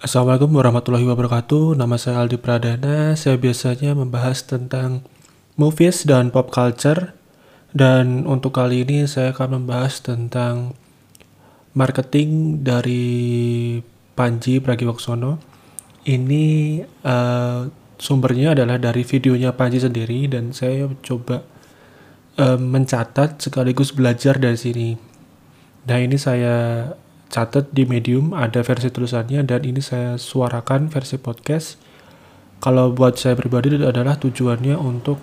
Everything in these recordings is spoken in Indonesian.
Assalamualaikum warahmatullahi wabarakatuh. Nama saya Aldi Pradana. Saya biasanya membahas tentang movies dan pop culture. Dan untuk kali ini saya akan membahas tentang marketing dari Panji Pragiwaksono. Ini uh, sumbernya adalah dari videonya Panji sendiri dan saya coba uh, mencatat sekaligus belajar dari sini. Nah ini saya catat di Medium ada versi tulisannya dan ini saya suarakan versi podcast. Kalau buat saya pribadi itu adalah tujuannya untuk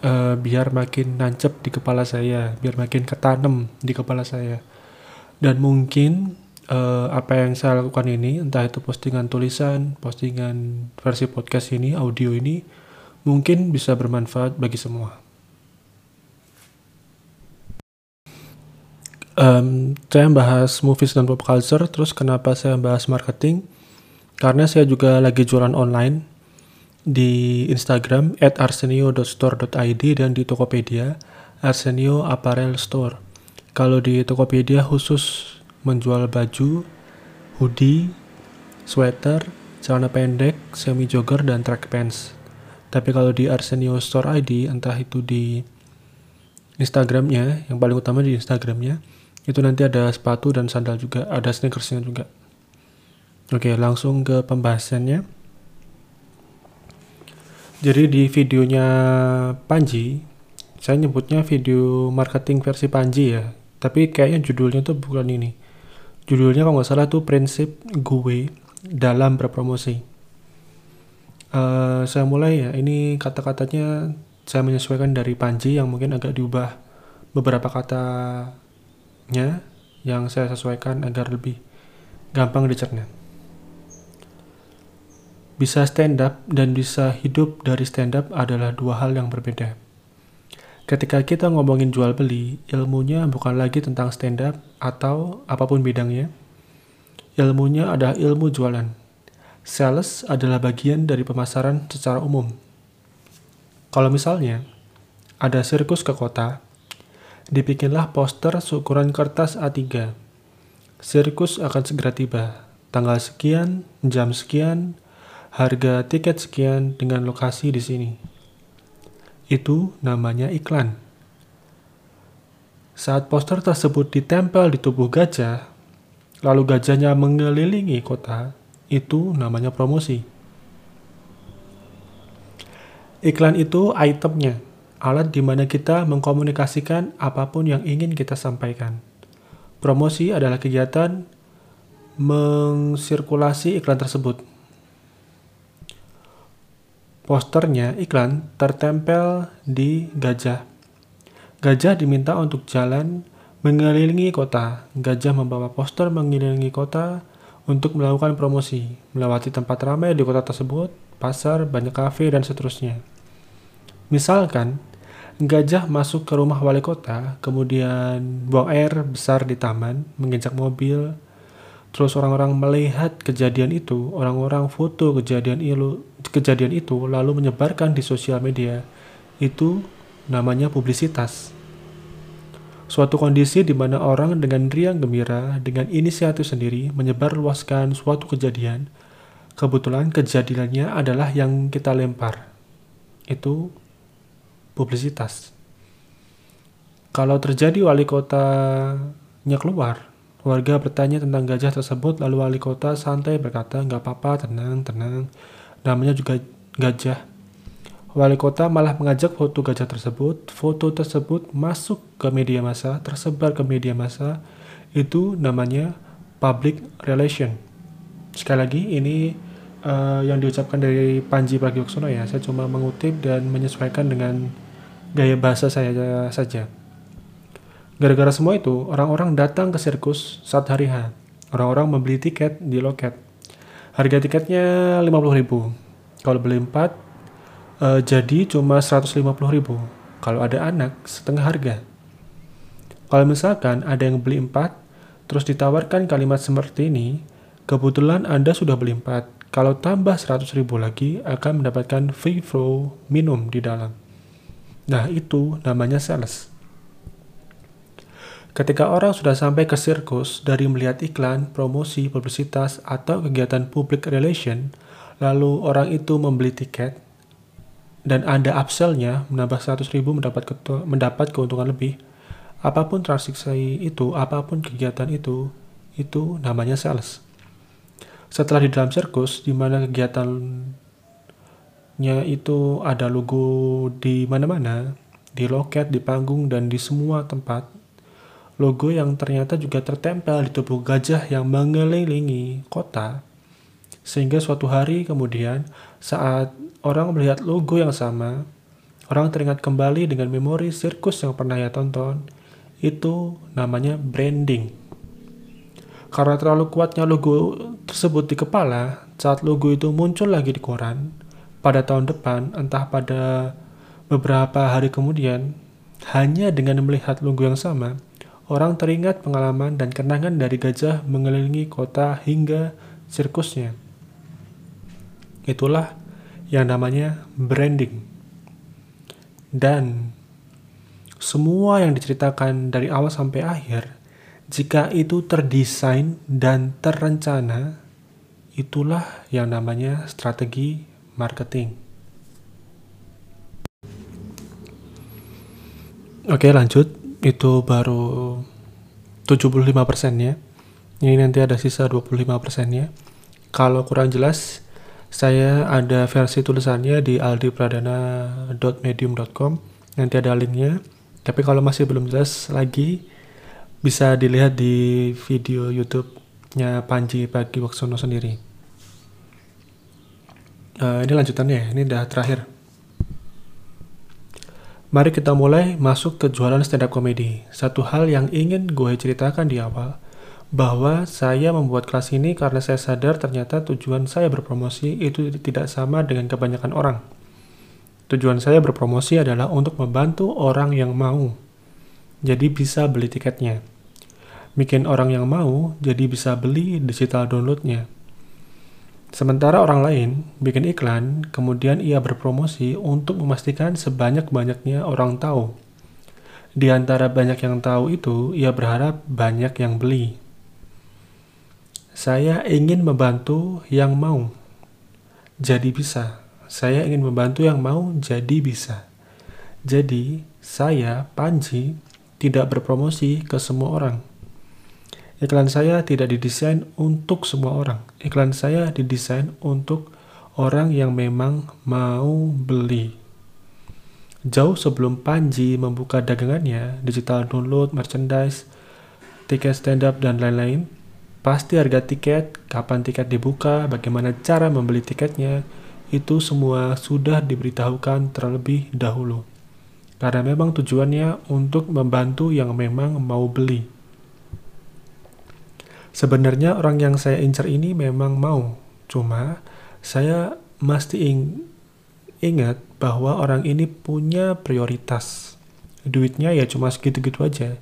uh, biar makin nancep di kepala saya, biar makin ketanam di kepala saya. Dan mungkin uh, apa yang saya lakukan ini, entah itu postingan tulisan, postingan versi podcast ini, audio ini, mungkin bisa bermanfaat bagi semua. Um, saya bahas movies dan pop culture terus kenapa saya bahas marketing? Karena saya juga lagi jualan online di Instagram at arsenio.store.id dan di Tokopedia Arsenio Apparel Store. Kalau di Tokopedia khusus menjual baju hoodie sweater celana pendek semi jogger dan track pants. Tapi kalau di Arsenio Store ID entah itu di Instagramnya yang paling utama di Instagramnya itu nanti ada sepatu dan sandal juga ada sneakersnya juga. Oke langsung ke pembahasannya. Jadi di videonya Panji saya nyebutnya video marketing versi Panji ya. Tapi kayaknya judulnya tuh bukan ini. Judulnya kalau nggak salah tuh prinsip gue dalam berpromosi. Uh, saya mulai ya. Ini kata-katanya saya menyesuaikan dari Panji yang mungkin agak diubah beberapa kata nya yang saya sesuaikan agar lebih gampang dicerna. Bisa stand up dan bisa hidup dari stand up adalah dua hal yang berbeda. Ketika kita ngomongin jual beli, ilmunya bukan lagi tentang stand up atau apa pun bidangnya. Ilmunya adalah ilmu jualan. Sales adalah bagian dari pemasaran secara umum. Kalau misalnya ada sirkus ke kota, dibikinlah poster seukuran kertas A3. Sirkus akan segera tiba. Tanggal sekian, jam sekian, harga tiket sekian dengan lokasi di sini. Itu namanya iklan. Saat poster tersebut ditempel di tubuh gajah, lalu gajahnya mengelilingi kota, itu namanya promosi. Iklan itu itemnya, alat di mana kita mengkomunikasikan apa pun yang ingin kita sampaikan. Promosi adalah kegiatan mengsirkulasi iklan tersebut. Posternya iklan tertempel di gajah. Gajah diminta untuk jalan mengelilingi kota. Gajah membawa poster mengelilingi kota untuk melakukan promosi, melewati tempat ramai di kota tersebut, pasar, banyak kafe, dan seterusnya. Misalkan, Gajah masuk ke rumah wali kota, kemudian buang air besar di taman, menginjak mobil. Terus orang-orang melihat kejadian itu, orang-orang foto kejadian itu, kejadian itu lalu menyebarkan di sosial media. Itu namanya publisitas. Suatu kondisi di mana orang dengan riang gembira, dengan inisiatif sendiri menyebarluaskan suatu kejadian. Kebetulan kejadiannya adalah yang kita lempar. Itu publisitas. Kalau terjadi wali kotanya keluar, warga bertanya tentang gajah tersebut, lalu wali kota santai berkata, nggak apa-apa, tenang, tenang. Namanya juga gajah. Wali kota malah mengajak foto gajah tersebut. Foto tersebut masuk ke media massa, tersebar ke media massa. Itu namanya public relation. Sekali lagi, ini uh, yang diucapkan dari Panji Pragiwaksono ya. Saya cuma mengutip dan menyesuaikan dengan gaya bahasa saya saja. Gara-gara semua itu, orang-orang datang ke sirkus saat hari H. Orang-orang membeli tiket di loket. Harga tiketnya 50.000. Kalau beli 4, uh, jadi cuma 150.000. Kalau ada anak, setengah harga. Kalau misalkan ada yang beli 4, terus ditawarkan kalimat seperti ini, kebetulan Anda sudah beli 4. Kalau tambah 100.000 lagi, akan mendapatkan free flow minum di dalam. Nah, itu namanya sales. Ketika orang sudah sampai ke sirkus dari melihat iklan, promosi, publisitas, atau kegiatan public relation, lalu orang itu membeli tiket, dan ada upsellnya menambah 100 ribu mendapat, mendapat keuntungan lebih, apa pun transaksi itu, apa pun kegiatan itu, itu namanya sales. Setelah di dalam sirkus, di mana kegiatannya itu ada logo di mana-mana, di loket, di panggung, dan di semua tempat, logo yang ternyata juga tertempel di tubuh gajah yang mengelilingi kota. Sehingga suatu hari kemudian saat orang melihat logo yang sama, orang teringat kembali dengan memori sirkus yang pernah ia tonton. Itu namanya branding. Karena terlalu kuatnya logo tersebut di kepala, saat logo itu muncul lagi di koran, pada tahun depan, entah pada beberapa hari kemudian, hanya dengan melihat logo yang sama, Orang teringat pengalaman dan kenangan dari gajah mengelilingi kota hingga sirkusnya. Itulah yang namanya branding. Dan semua yang diceritakan dari awal sampai akhir, jika itu terdesain dan terencana, itulah yang namanya strategi marketing. Oke, lanjut. Itu baru 75 ya ini nanti ada sisa 25 ya kalau kurang jelas saya ada versi tulisannya di aldipradana.medium.com nanti ada linknya. Tapi kalau masih belum jelas lagi bisa dilihat di video YouTube-nya Panji Pagi Waksono sendiri uh, ini lanjutannya ini udah terakhir Mari kita mulai masuk ke jualan stand up comedy. Satu hal yang ingin gue ceritakan di awal, bahwa saya membuat kelas ini karena saya sadar ternyata tujuan saya berpromosi itu tidak sama dengan kebanyakan orang. Tujuan saya berpromosi adalah untuk membantu orang yang mau, jadi bisa beli tiketnya. Bikin orang yang mau, jadi bisa beli digital downloadnya Sementara orang lain bikin iklan, kemudian ia berpromosi untuk memastikan sebanyak-banyaknya orang tahu. Di antara banyak yang tahu itu, ia berharap banyak yang beli. Saya ingin membantu yang mau, jadi bisa. Saya ingin membantu yang mau, jadi bisa. Jadi, saya, Panji, tidak berpromosi ke semua orang Iklan saya tidak didesain untuk semua orang. Iklan saya didesain untuk orang yang memang mau beli. Jauh sebelum Panji membuka dagangannya, digital download, merchandise, tiket stand up, dan lain-lain, pasti harga tiket, kapan tiket dibuka, bagaimana cara membeli tiketnya, itu semua sudah diberitahukan terlebih dahulu. Karena memang tujuannya untuk membantu yang memang mau beli. Sebenarnya orang yang saya incar ini memang mau, cuma saya mesti ing ingat bahwa orang ini punya prioritas. Duitnya ya cuma segitu-gitu aja.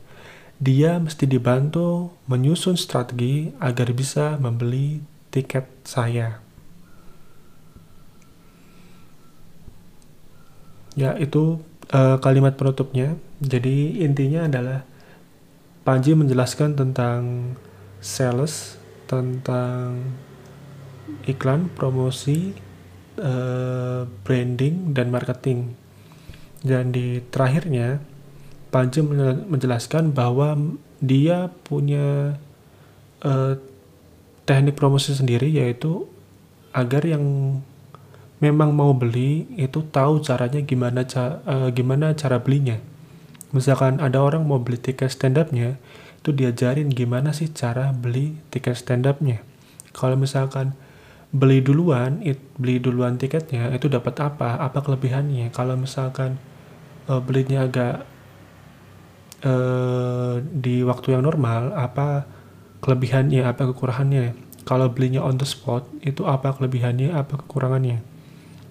Dia mesti dibantu menyusun strategi agar bisa membeli tiket saya. Ya, itu uh, kalimat penutupnya. Jadi intinya adalah Panji menjelaskan tentang sales tentang iklan, promosi, uh, branding, dan marketing. Dan di terakhirnya, Panji menjelaskan bahwa dia punya uh, teknik promosi sendiri yaitu agar yang memang mau beli itu tahu caranya gimana ca uh, gimana cara belinya. Misalkan ada orang mau beli tiket stand up-nya, itu diajarin gimana sih cara beli tiket stand up-nya. Kalau misalkan beli duluan, it, beli duluan tiketnya itu dapat apa? Apa kelebihannya? Kalau misalkan uh, belinya agak uh, di waktu yang normal, apa kelebihannya? Apa kekurangannya? Kalau belinya on the spot, itu apa kelebihannya? Apa kekurangannya?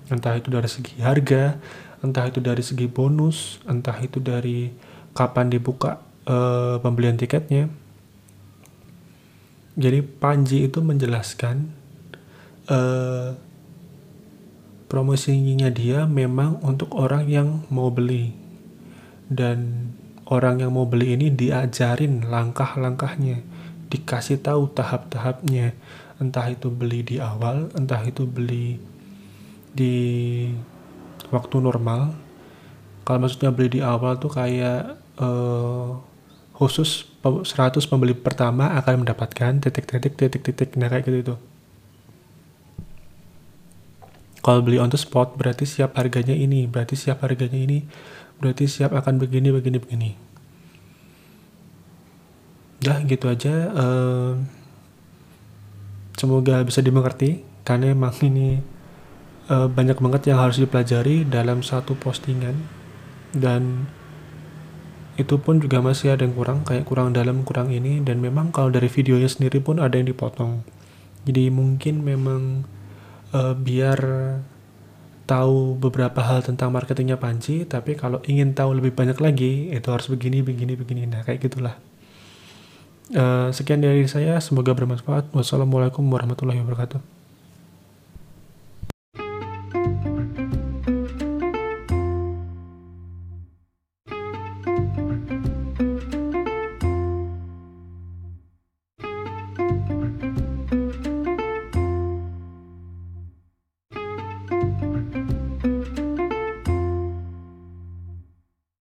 Entah itu dari segi harga, entah itu dari segi bonus, entah itu dari kapan dibuka uh, pembelian tiketnya. Jadi Panji itu menjelaskan uh, promosinya dia memang untuk orang yang mau beli. Dan orang yang mau beli ini diajarin langkah-langkahnya dikasih tahu tahap-tahapnya. Entah itu beli di awal entah itu beli di waktu normal. Kalau maksudnya beli di awal tuh kayak uh, khusus 100 pembeli pertama akan mendapatkan titik-titik titik-titik nah kayak gitu tuh kalau beli on the spot berarti siap harganya ini berarti siap harganya ini berarti siap akan begini begini begini Dah gitu aja. Uh, semoga bisa dimengerti karena emang ini uh, banyak banget yang harus dipelajari dalam satu postingan dan itu pun juga masih ada yang kurang kayak kurang dalam kurang ini. Dan memang kalau dari videonya sendiri pun ada yang dipotong. Jadi mungkin memang uh, biar tahu beberapa hal tentang marketingnya Panji tapi kalau ingin tahu lebih banyak lagi itu harus begini begini begini. Nah kayak gitulah. Uh, sekian dari saya, semoga bermanfaat. Wassalamualaikum warahmatullahi wabarakatuh.